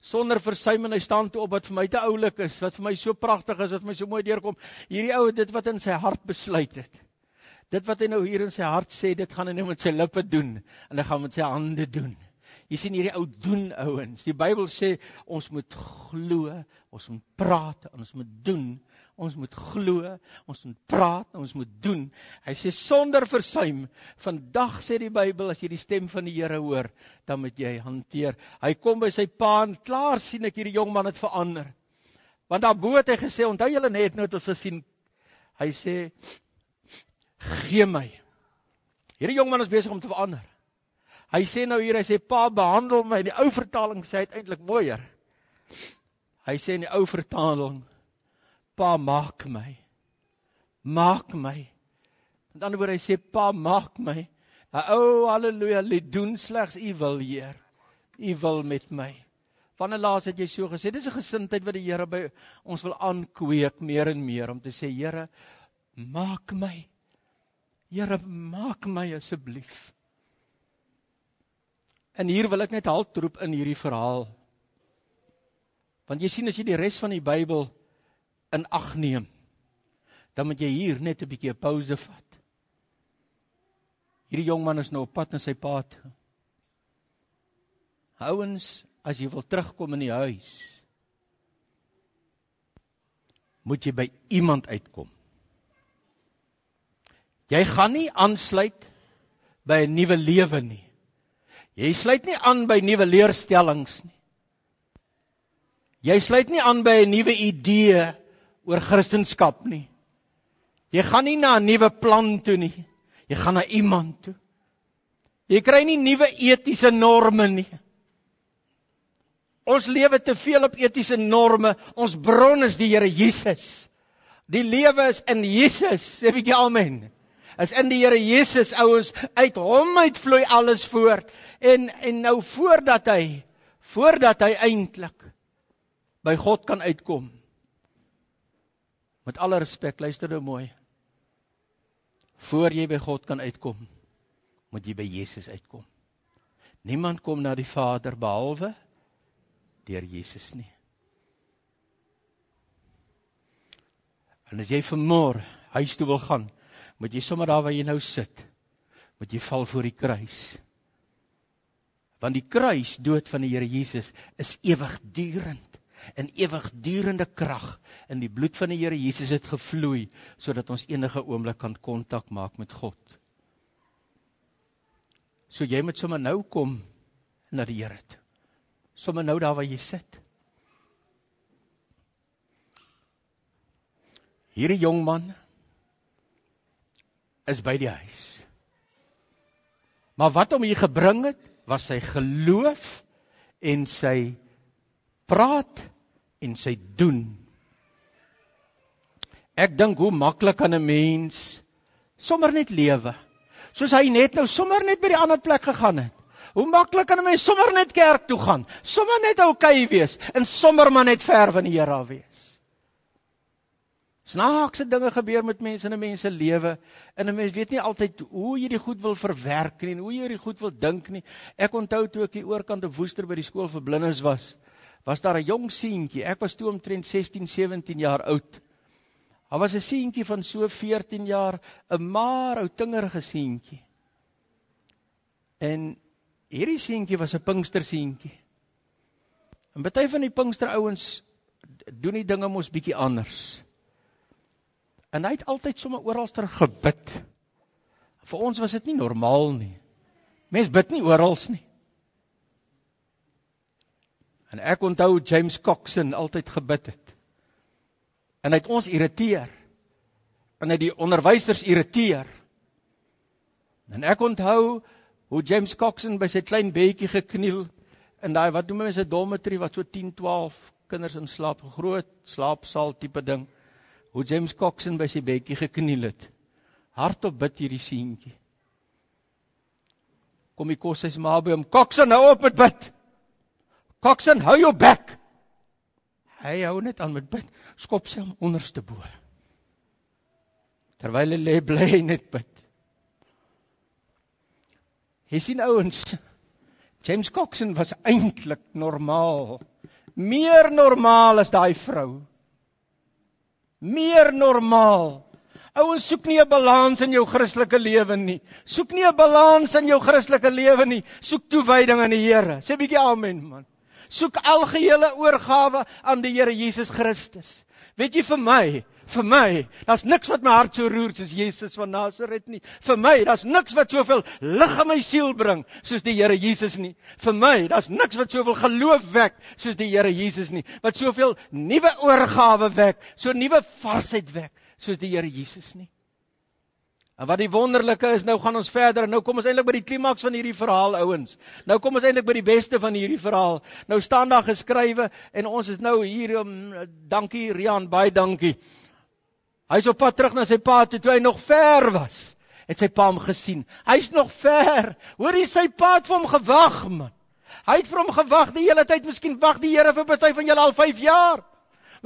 Sonder versuim en hy staan toe op wat vir my te oulik is, wat vir my so pragtig is, wat vir my so mooi deurkom. Hierdie ou dit wat in sy hart besluit het. Dit wat hy nou hier in sy hart sê, dit gaan hy nou met sy lippe doen en hy gaan met sy hande doen. Jy sien hierdie ou doen ouens. Die Bybel sê ons moet glo, ons moet praat, ons moet doen. Ons moet glo, ons moet praat, ons moet doen. Hy sê sonder versuim. Vandag sê die Bybel as jy die stem van die Here hoor, dan moet jy hanteer. Hy kom by sy pa en klaar sien ek hierdie jong man het verander. Want daarbo het hy gesê, onthou julle net nou het ons gesien. Hy sê gee my. Hierdie jong man is besig om te verander. Hy sê nou hier, hy sê pa behandel my. Die ou vertaling sê eintlik mooier. Hy sê in die ou vertaling pa maak my. Maak my. Met ander woorde hy sê pa maak my. O oh, haleluja, lê doen slegs u wil, Heer. U wil met my. Wanneer laas het jy so gesê? Dis 'n gesindheid wat die Here by ons wil aankweek meer en meer om te sê Here, maak my. Here, maak my asseblief. En hier wil ek net halt roep in hierdie verhaal. Want jy sien as jy die res van die Bybel in ag neem, dan moet jy hier net 'n bietjie 'n pause vat. Hierdie jong man is nou op pad na sy pa toe. Ouens, as jy wil terugkom in die huis, moet jy by iemand uitkom. Jy gaan nie aansluit by 'n nuwe lewe nie. Jy sluit nie aan by nuwe leerstellings nie. Jy sluit nie aan by 'n nuwe idee oor Christendom nie. Jy gaan nie na 'n nuwe plan toe nie. Jy gaan na iemand toe. Jy kry nie nuwe etiese norme nie. Ons lewe te veel op etiese norme. Ons bron is die Here Jesus. Die lewe is in Jesus. Sê 'n bietjie amen is in die Here Jesus ouens uit hom uitvloei alles voort. En en nou voordat hy voordat hy eintlik by God kan uitkom met alle respek luister nou mooi voor jy by God kan uitkom moet jy by Jesus uitkom. Niemand kom na die Vader behalwe deur Jesus nie. En as jy vanmôre huis toe wil gaan moet jy sommer daar waar jy nou sit, moet jy val voor die kruis. Want die kruis dood van die Here Jesus is ewigdurend. in ewigdurende krag in die bloed van die Here Jesus het gevloei sodat ons enige oomblik kan kontak maak met God. So jy moet sommer nou kom na die Here toe. Sommer nou daar waar jy sit. Hierdie jong man is by die huis. Maar wat hom hier gebring het, was sy geloof en sy praat en sy doen. Ek dink hoe maklik kan 'n mens sommer net lewe. Soos hy net nou sommer net by die ander plek gegaan het. Hoe maklik kan 'n mens sommer net kerk toe gaan, sommer net oukei wees en sommer maar net ver van die Here af wees. Snaakse dinge gebeur met mense in 'n mens se lewe en 'n mens weet nie altyd hoe jy die goed wil verwerk nie en hoe jy die goed wil dink nie. Ek onthou toe ek hier oorkant op Woester by die skool vir blindes was, was daar 'n jong seentjie. Ek was toe omtrent 16, 17 jaar oud. Hy was 'n seentjie van so 14 jaar, 'n maar ou tingerige seentjie. En hierdie seentjie was 'n Pinkster seentjie. En baie van die Pinkster ouens doen die dinge mos bietjie anders. En hy het altyd sommer oral ter gebid. Vir ons was dit nie normaal nie. Mens bid nie oral nie. En ek onthou James Coxon altyd gebid het. En hy het ons irriteer. En hy die onderwysers irriteer. En ek onthou hoe James Coxon by sy klein bedjie gekniel in daai wat noem mense 'n dormitory wat so 10, 12 kinders in slaap, groot slaapsaal tipe ding hoe James Coxon by sy bedjie gekniel het. Hardop bid hierdie seentjie. Kom die kos sy se maar by hom. Coxon hou op met bid. Coxon hou jou bek. Hy hou net aan met bid. Skop sy hom onderste bo. Terwyl hy lê bly hy net bid. Hy sien ouens. James Coxon was eintlik normaal. Meer normaal as daai vrou meer normaal. Ouens soek nie 'n balans in jou Christelike lewe nie. Soek nie 'n balans in jou Christelike lewe nie. Soek toewyding aan die Here. Sê 'n bietjie amen man. Soek algehele oorgawe aan die Here Jesus Christus. Weet jy vir my, vir my, daar's niks wat my hart so roer soos Jesus van Nasaret nie. Vir my, daar's niks wat soveel lig in my siel bring soos die Here Jesus nie. Vir my, daar's niks wat soveel geloof wek soos die Here Jesus nie. Wat soveel nuwe oorgawe wek, so nuwe varsheid wek soos die Here Jesus nie. En wat die wonderlike is, nou gaan ons verder. Nou kom ons eintlik by die klimaks van hierdie verhaal, ouens. Nou kom ons eintlik by die beste van hierdie verhaal. Nou staan daar geskrywe en ons is nou hier om dankie Rian, baie dankie. Hy's op pad terug na sy pa toe, toe hy nog ver was. Het sy pa hom gesien. Hy's nog ver. Hoor jy sy pa het vir hom gewag, man. Hy het vir hom gewag die hele tyd. Miskien wag die Here vir party van julle al 5 jaar.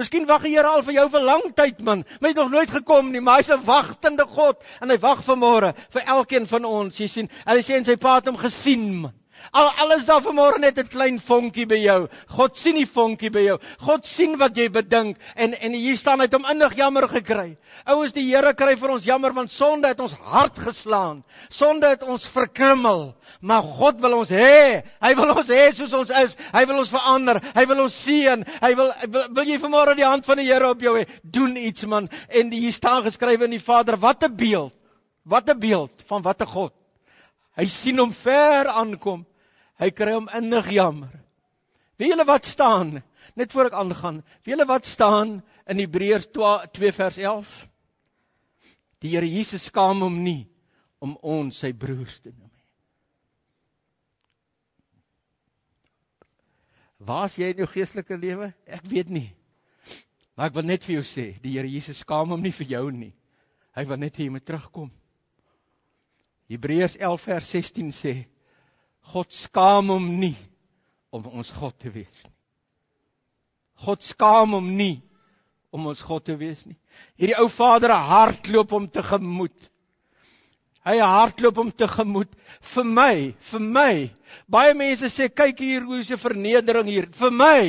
Miskien wag die Here al vir jou vir lang tyd man, maar hy het nog nooit gekom nie, maar hy's 'n wagtende God en hy wag vanmôre vir elkeen van ons. Jy sien, en hy sê en sy pa het hom gesien man. Al alles daar vanmôre net 'n klein vonkie by jou. God sien die vonkie by jou. God sien wat jy bedink en en hier staan hy het hom innig jammer gekry. Ouens, die Here kry vir ons jammer want sonde het ons hart geslaan. Sonde het ons verkrummel. Maar God wil ons hê. Hy wil ons hê soos ons is. Hy wil ons verander. Hy wil ons seën. Hy wil wil, wil jy vanmôre die hand van die Here op jou hê. Doen iets man. En hier staan geskrywe in die Vader, wat 'n beeld. Wat 'n beeld van wat 'n God. Hy sien hom ver aankom. Hy kry hom innig jammer. Wie julle wat staan net voor ek aangaan. Wie julle wat staan in Hebreërs 2 vers 11. Die Here Jesus skaam hom nie om ons sy broers te noem nie. Waar's jy in jou geestelike lewe? Ek weet nie. Maar ek wil net vir jou sê, die Here Jesus skaam hom nie vir jou nie. Hy wil net hê jy moet terugkom. Hebreërs 11 vers 16 sê God skaam hom nie om ons God te wees nie. God skaam hom nie om ons God te wees nie. Hierdie ou vader hardloop hom tegemoet. Hy hardloop hom tegemoet vir my, vir my. Baie mense sê kyk hier hoe se vernedering hier. Vir my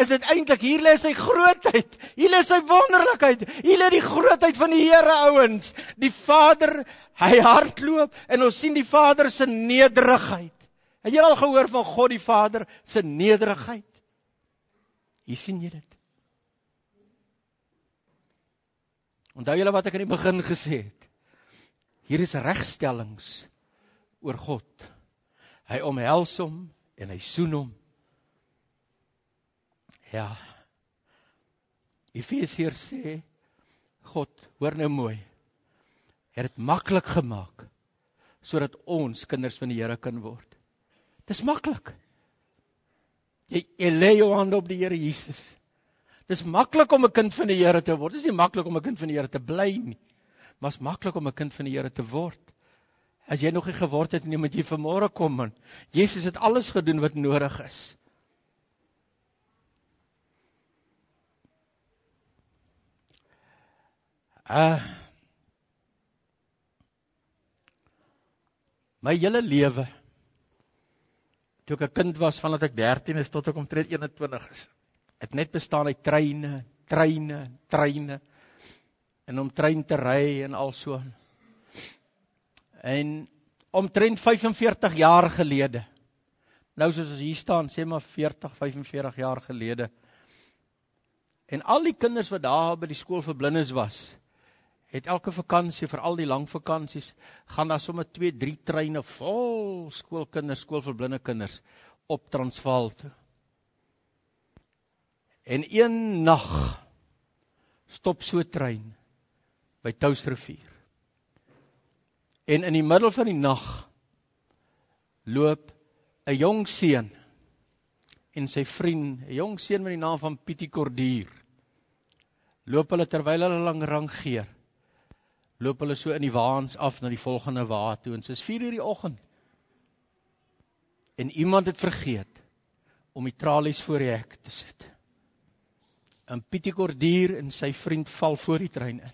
is dit eintlik hier lê sy grootheid. Hier lê sy wonderlikheid. Hier lê die grootheid van die Here ouens. Die Vader, hy hardloop en ons sien die Vader se nederigheid. Het jy al gehoor van God die Vader se nederigheid? Hier sien jy dit. Onthou julle wat ek in die begin gesê het? Hier is regstellings oor God. Hy omhels hom en hy soen hom. Ja. Efesiërs sê God, hoor nou mooi. Het dit maklik gemaak sodat ons kinders van die Here kan word. Dis maklik. Jy, jy lê jou hande op die Here Jesus. Dis maklik om 'n kind van die Here te word. Dis nie maklik om 'n kind van die Here te bly nie. Maar is maklik om 'n kind van die Here te word. As jy nog nie geword het nie, moet jy vanmôre kom man. Jesus het alles gedoen wat nodig is. Uh My hele lewe toe ek 'n kind was vandat ek 13 is tot ek omtrent 21 is, het net bestaan uit treine, treine, treine en om trein te ry en al so. En omtrent 45 jaar gelede. Nou soos ons hier staan, sê maar 40, 45 jaar gelede. En al die kinders wat daar by die skool vir blindes was, het elke vakansie vir al die lang vakansies gaan daar sommer 2, 3 treine vol skoolkinders, skool vir blinde kinders op Transvaal toe. En een nag stop so 'n trein by Touwsrivier. En in die middel van die nag loop 'n jong seun en sy vriend, 'n jong seun met die naam van Pietie Kordier. Loop hulle terwyl hulle lank rangeer loop hulle so in die waans af na die volgende wa toe en dit is 4 uur die oggend. En iemand het vergeet om die tralies voor die hek te sit. 'n Pietie Kordier en sy vriend val voor die trein in.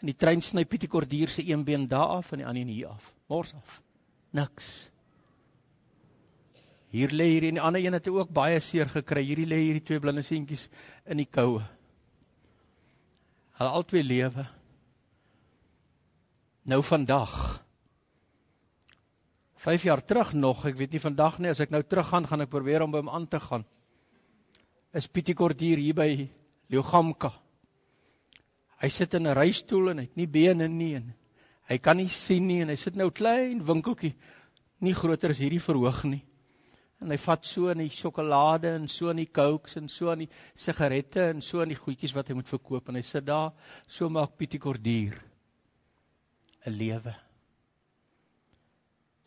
En die trein sny Pietie Kordier se een been daar af en die ander hier af. Mors af. Niks. Hier lê hier en die ander een het ook baie seer gekry. Hierdie lê hierdie twee blinde seentjies in die koue. Hulle albei lewe. Nou vandag 5 jaar terug nog, ek weet nie vandag nie, as ek nou teruggaan, gaan ek probeer om by hom aan te gaan. Is Pietie Kordier hier by Leogamka. Hy sit in 'n reistool en hy het nie bene nie en hy kan nie sien nie en hy sit nou klein winkeltjie, nie groter as hierdie verhoog nie. En hy vat so in die sjokolade en so in die cokes en so in die sigarette en so in die goedjies wat hy moet verkoop en hy sit daar, so maak Pietie Kordier 'n lewe.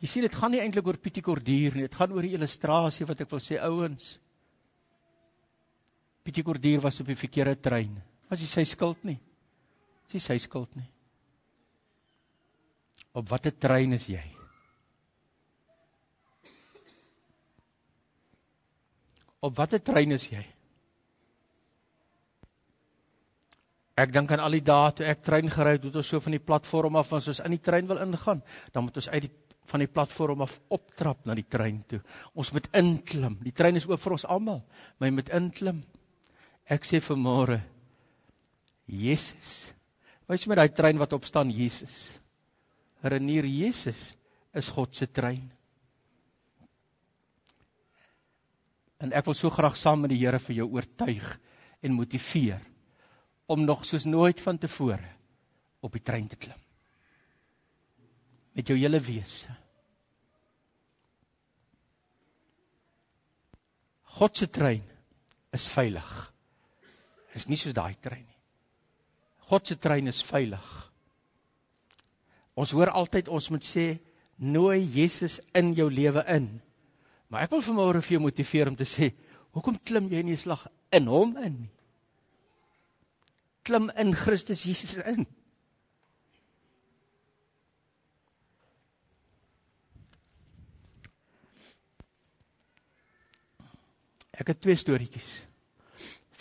Jy sien dit gaan nie eintlik oor Pietie Kordier nie, dit gaan oor die illustrasie wat ek wil sê ouens. Pietie Kordier was op die verkeerde trein. Was hy sy skuld nie? Dis nie sy skuld nie. Op watter trein is jy? Op watter trein is jy? Ek dink aan al die dae toe ek trein gery het, het ons so van die platform af ons in die trein wil ingaan, dan moet ons uit die van die platform af optrap na die trein toe. Ons moet inklim. Die trein is oop vir ons almal, maar jy moet inklim. Ek sê vanmôre Jesus. Wys my daai trein wat op staan Jesus. Renier Jesus is God se trein. En ek wil so graag saam met die Here vir jou oortuig en motiveer om nog soos nooit van tevore op die trein te klim. Met jou hele wese. God se trein is veilig. Is nie soos daai trein nie. God se trein is veilig. Ons hoor altyd ons moet sê nooi Jesus in jou lewe in. Maar ek wil vanmôre vir jou motiveer om te sê, hoekom klim jy nie slag in hom in nie? Klim in Christus Jesus in. Ek het twee storieetjies.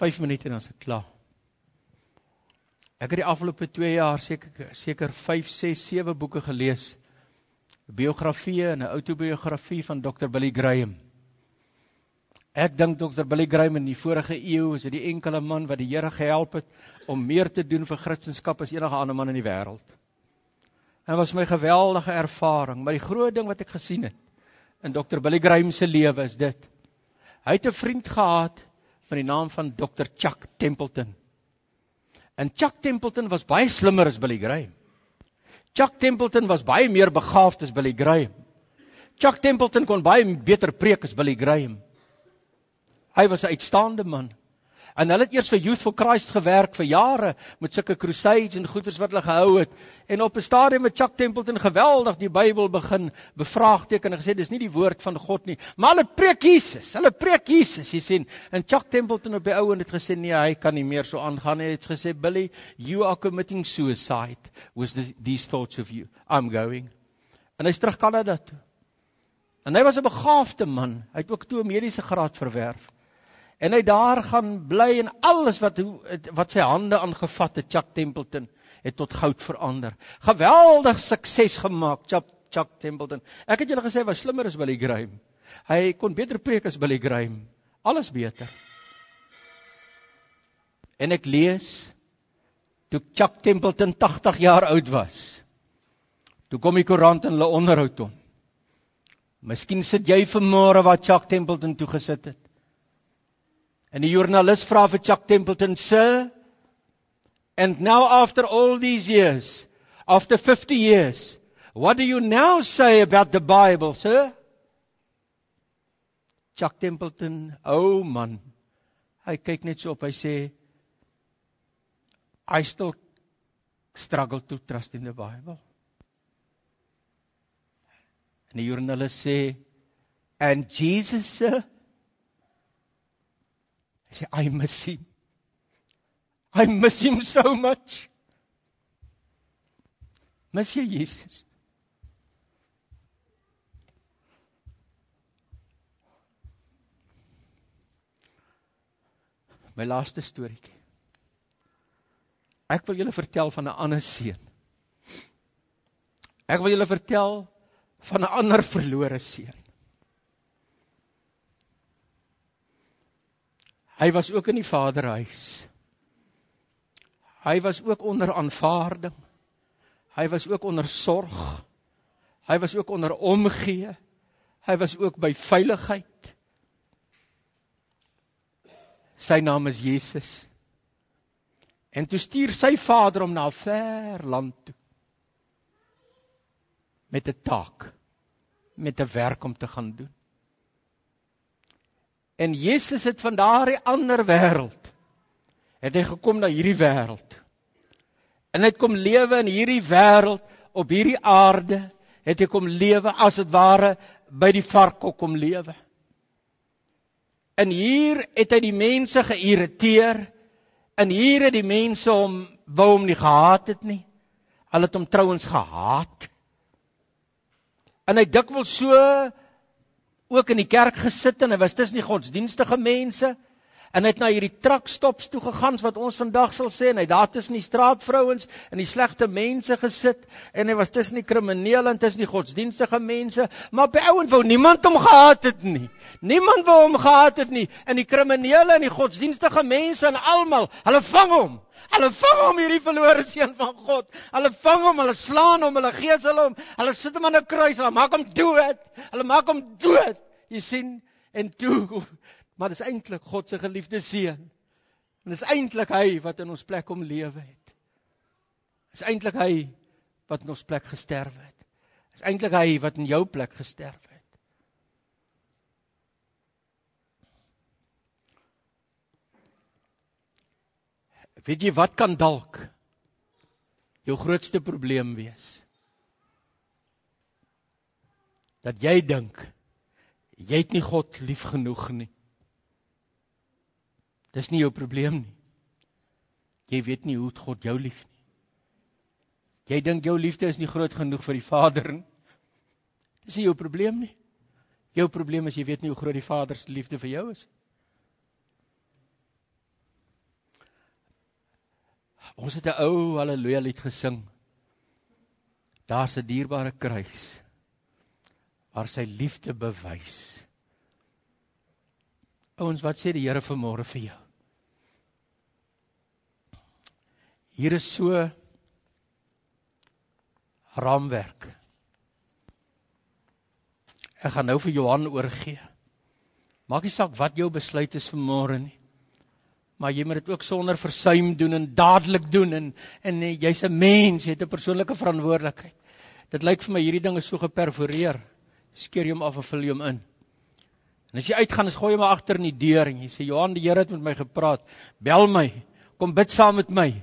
5 minute en dan is ek klaar. Ek het die afgelope 2 jaar seker seker 5, 6, 7 boeke gelees. Biografieë en 'n outobiografie van Dr. Billy Graham. Ek dink Dr. Billy Graham in die vorige eeu is die enkele man wat die Here gehelp het om meer te doen vir Christendom as enige ander man in die wêreld. En was my geweldige ervaring, maar die groot ding wat ek gesien het in Dr. Billy Graham se lewe is dit. Hy het 'n vriend gehad met die naam van Dr. Chuck Templeton. En Chuck Templeton was baie slimmer as Billy Graham. Chuck Templeton was baie meer begaafd as Billy Graham. Chuck Templeton kon baie beter preek as Billy Graham. Hy was 'n uitstaande man. En hulle het eers vir Youth for Christ gewerk vir jare met sulke crusades en goeders wat hulle gehou het. En op 'n stadium het Chuck Templeton geweldig die Bybel begin bevraagteken en gesê dis nie die woord van God nie, maar hulle preek Jesus. Hulle preek Jesus, jy sien. En Chuck Templeton op die ou en het gesê nee, hy kan nie meer so aangaan nie. Hy het gesê Billy, you are committing suicide with the, these thoughts of you. I'm going. En hy's terug Kanada toe. En hy was 'n begaafde man. Hy het ook toe 'n mediese graad verwerf. En hy daar gaan bly en alles wat wat sy hande aangevat het, Chuck Templeton, het tot goud verander. Geweldig sukses gemaak, Chuck Chuck Templeton. Ek het julle gesê hy was slimmer as Billy Graham. Hy kon beter preek as Billy Graham. Alles beter. En ek lees toe Chuck Templeton 80 jaar oud was. Toe kom die koerant en hulle onderhoud hom. Miskien sit jy vanmôre waar Chuck Templeton toe gesit het. En die joernalis vra vir Chuck Templeton, "Sir, and now after all these years, after 50 years, what do you now say about the Bible, sir?" Chuck Templeton, ou oh man, hy kyk net so op, hy sê, "I still struggle to trust in the Bible." En die joernalis sê, "And Jesus, sir?" Hy sê I miss him. I miss him so much. Mis jy Jesus? My laaste storieetjie. Ek wil julle vertel van 'n ander seun. Ek wil julle vertel van 'n ander verlore seun. Hy was ook in die Vaderhuis. Hy was ook onder aanvaarding. Hy was ook onder sorg. Hy was ook onder omgee. Hy was ook by veiligheid. Sy naam is Jesus. En toe stuur sy vader hom na 'n ver land toe. Met 'n taak, met 'n werk om te gaan doen. En Jesus het van daardie ander wêreld het hy gekom na hierdie wêreld. En hy het kom lewe in hierdie wêreld op hierdie aarde, het hy kom lewe as dit ware by die varkhok kom lewe. En hier het hy die mense geïrriteer. En hier het die mense hom wou hom nie gehaat het nie. Hulle het hom trouens gehaat. En hy dikwels so ook in die kerk gesit en hy was tussen die godsdienstige mense en het na hierdie trakstops toe gegaan wat ons vandag sal sê en hy daar tussen die straatvrouens en die slegte mense gesit en hy was tussen die kriminele en tussen die godsdienstige mense maar by ouens wou niemand hom gehaat het nie niemand wou hom gehaat het nie en die kriminele en die godsdienstige mense en almal hulle vang hom Hulle vang hom hierdie verlore seun van God. Hulle vang hom, hulle slaan hom, hulle geesel hom. Hulle sit hom aan 'n kruis, hulle maak hom dood. Hulle maak hom dood. Jy sien, en toe, maar dis eintlik God se geliefde seun. En dis eintlik hy wat in ons plek kom lewe het. Dis eintlik hy wat in ons plek gesterf het. Dis eintlik hy wat in jou plek gesterf het. Weet jy wat kan dalk jou grootste probleem wees? Dat jy dink jy het nie God lief genoeg nie. Dis nie jou probleem nie. Jy weet nie hoe God jou lief nie. Jy dink jou liefde is nie groot genoeg vir die Vader nie. Dis nie jou probleem nie. Jou probleem is jy weet nie hoe groot die Vader se liefde vir jou is nie. Ons het 'n ou haleluja lied gesing. Daar's 'n dierbare kruis waar sy liefde bewys. Ouens, wat sê die Here vanmôre vir jou? Hier is so raamwerk. Ek gaan nou vir Johan oorgee. Maak nie saak wat jou besluit is vanmôre nie. maar jy moet dit ook sonder versuim doen en dadelik doen en en jy's 'n mens, jy het 'n persoonlike verantwoordelikheid. Dit lyk vir my hierdie ding is so geperforeer. Skeer jy hom af of vul jy hom in? En as jy uitgaan, is gooi hom agter in die deur en jy sê Johan, die Here het met my gepraat. Bel my. Kom bid saam met my.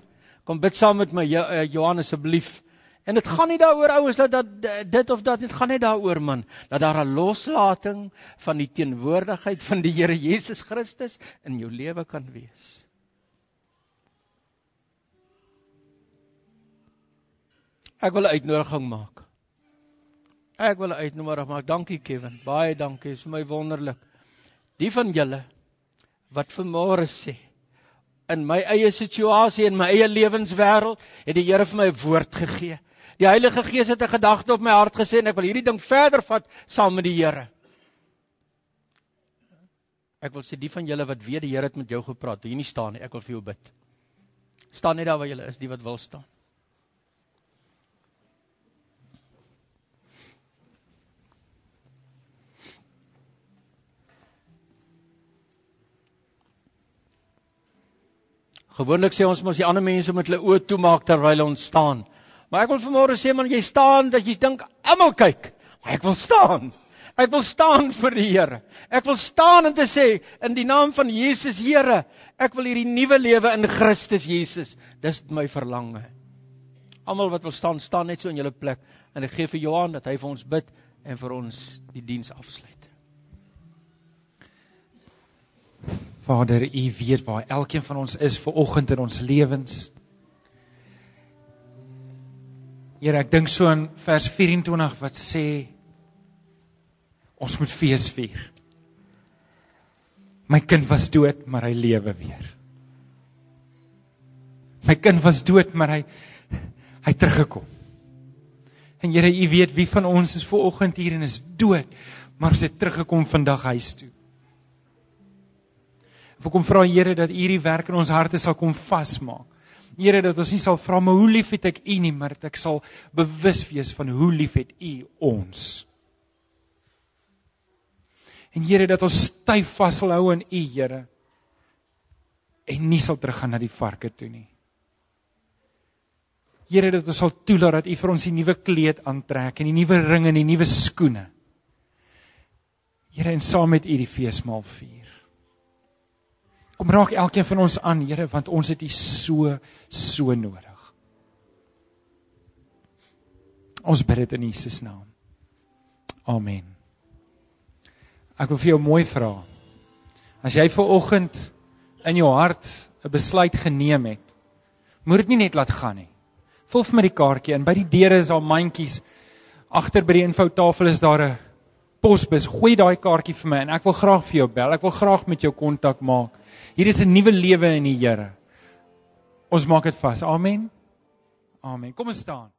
Kom bid saam met my eh, Johan asseblief. En dit gaan nie daaroor ouens dat dat dit of dat dit gaan net daaroor man dat daar 'n loslating van die teenwoordigheid van die Here Jesus Christus in jou lewe kan wees. Ek wil 'n uitnodiging maak. Ek wil 'n uitnodiging maak. Dankie Kevin. Baie dankie. Dit is vir my wonderlik. Die van julle wat vanmôre sê in my eie situasie en my eie lewenswêreld het die Here vir my 'n woord gegee. Die Heilige Gees het 'n gedagte op my hart gesê en ek wil hierdie ding verder vat saam met die Here. Ek wil sê die van julle wat weet die Here het met jou gepraat, jy nie staan nie, ek wil vir jou bid. Staan net daar waar jy is, die wat wil staan. Gewoonlik sê ons mos die ander mense moet hulle oë toemaak terwyl ons staan. Maar ek wil vanmôre sê man jy staan dat jy dink almal kyk. Maar ek wil staan. Ek wil staan vir die Here. Ek wil staan en te sê in die naam van Jesus Here, ek wil hierdie nuwe lewe in Christus Jesus. Dis my verlange. Almal wat wil staan, staan net so in julle plek en ek gee vir Johan dat hy vir ons bid en vir ons die diens afsluit. Vader, U weet waar elkeen van ons is ver oggend in ons lewens. Here, ek dink so in vers 24 wat sê ons moet fees vier. My kind was dood, maar hy lewe weer. My kind was dood, maar hy hy teruggekom. En Here, U weet wie van ons is ver oggend hier en is dood, maar sy teruggekom vandag huis toe. Ek kom vra Here dat U hierdie werk in ons harte sal kom vasmaak. Here dat ons nie sal vra maar hoe lief het ek U nie, maar dat ek sal bewus wees van hoe lief het U ons. En Here dat ons styf vashou aan U, Here. En nie sal teruggaan na die varke toe nie. Here dat ons sal toelaat dat U vir ons die nuwe kleed aantrek en die nuwe ring en die nuwe skoene. Here en saam met U die feesmaal vier. Kom raak elkeen van ons aan, Here, want ons het U so so nodig. Ons bid dit in Jesus naam. Amen. Ek wil vir jou mooi vra. As jy ver oggend in jou hart 'n besluit geneem het, moet dit nie net laat gaan nie. Vul vir my die kaartjie in. By die deure is daar mandjies. Agter by die infotafel is daar 'n posbus. Gooi daai kaartjie vir my en ek wil graag vir jou bel. Ek wil graag met jou kontak maak. Hier is 'n nuwe lewe in die Here. Ons maak dit vas. Amen. Amen. Kom ons staan.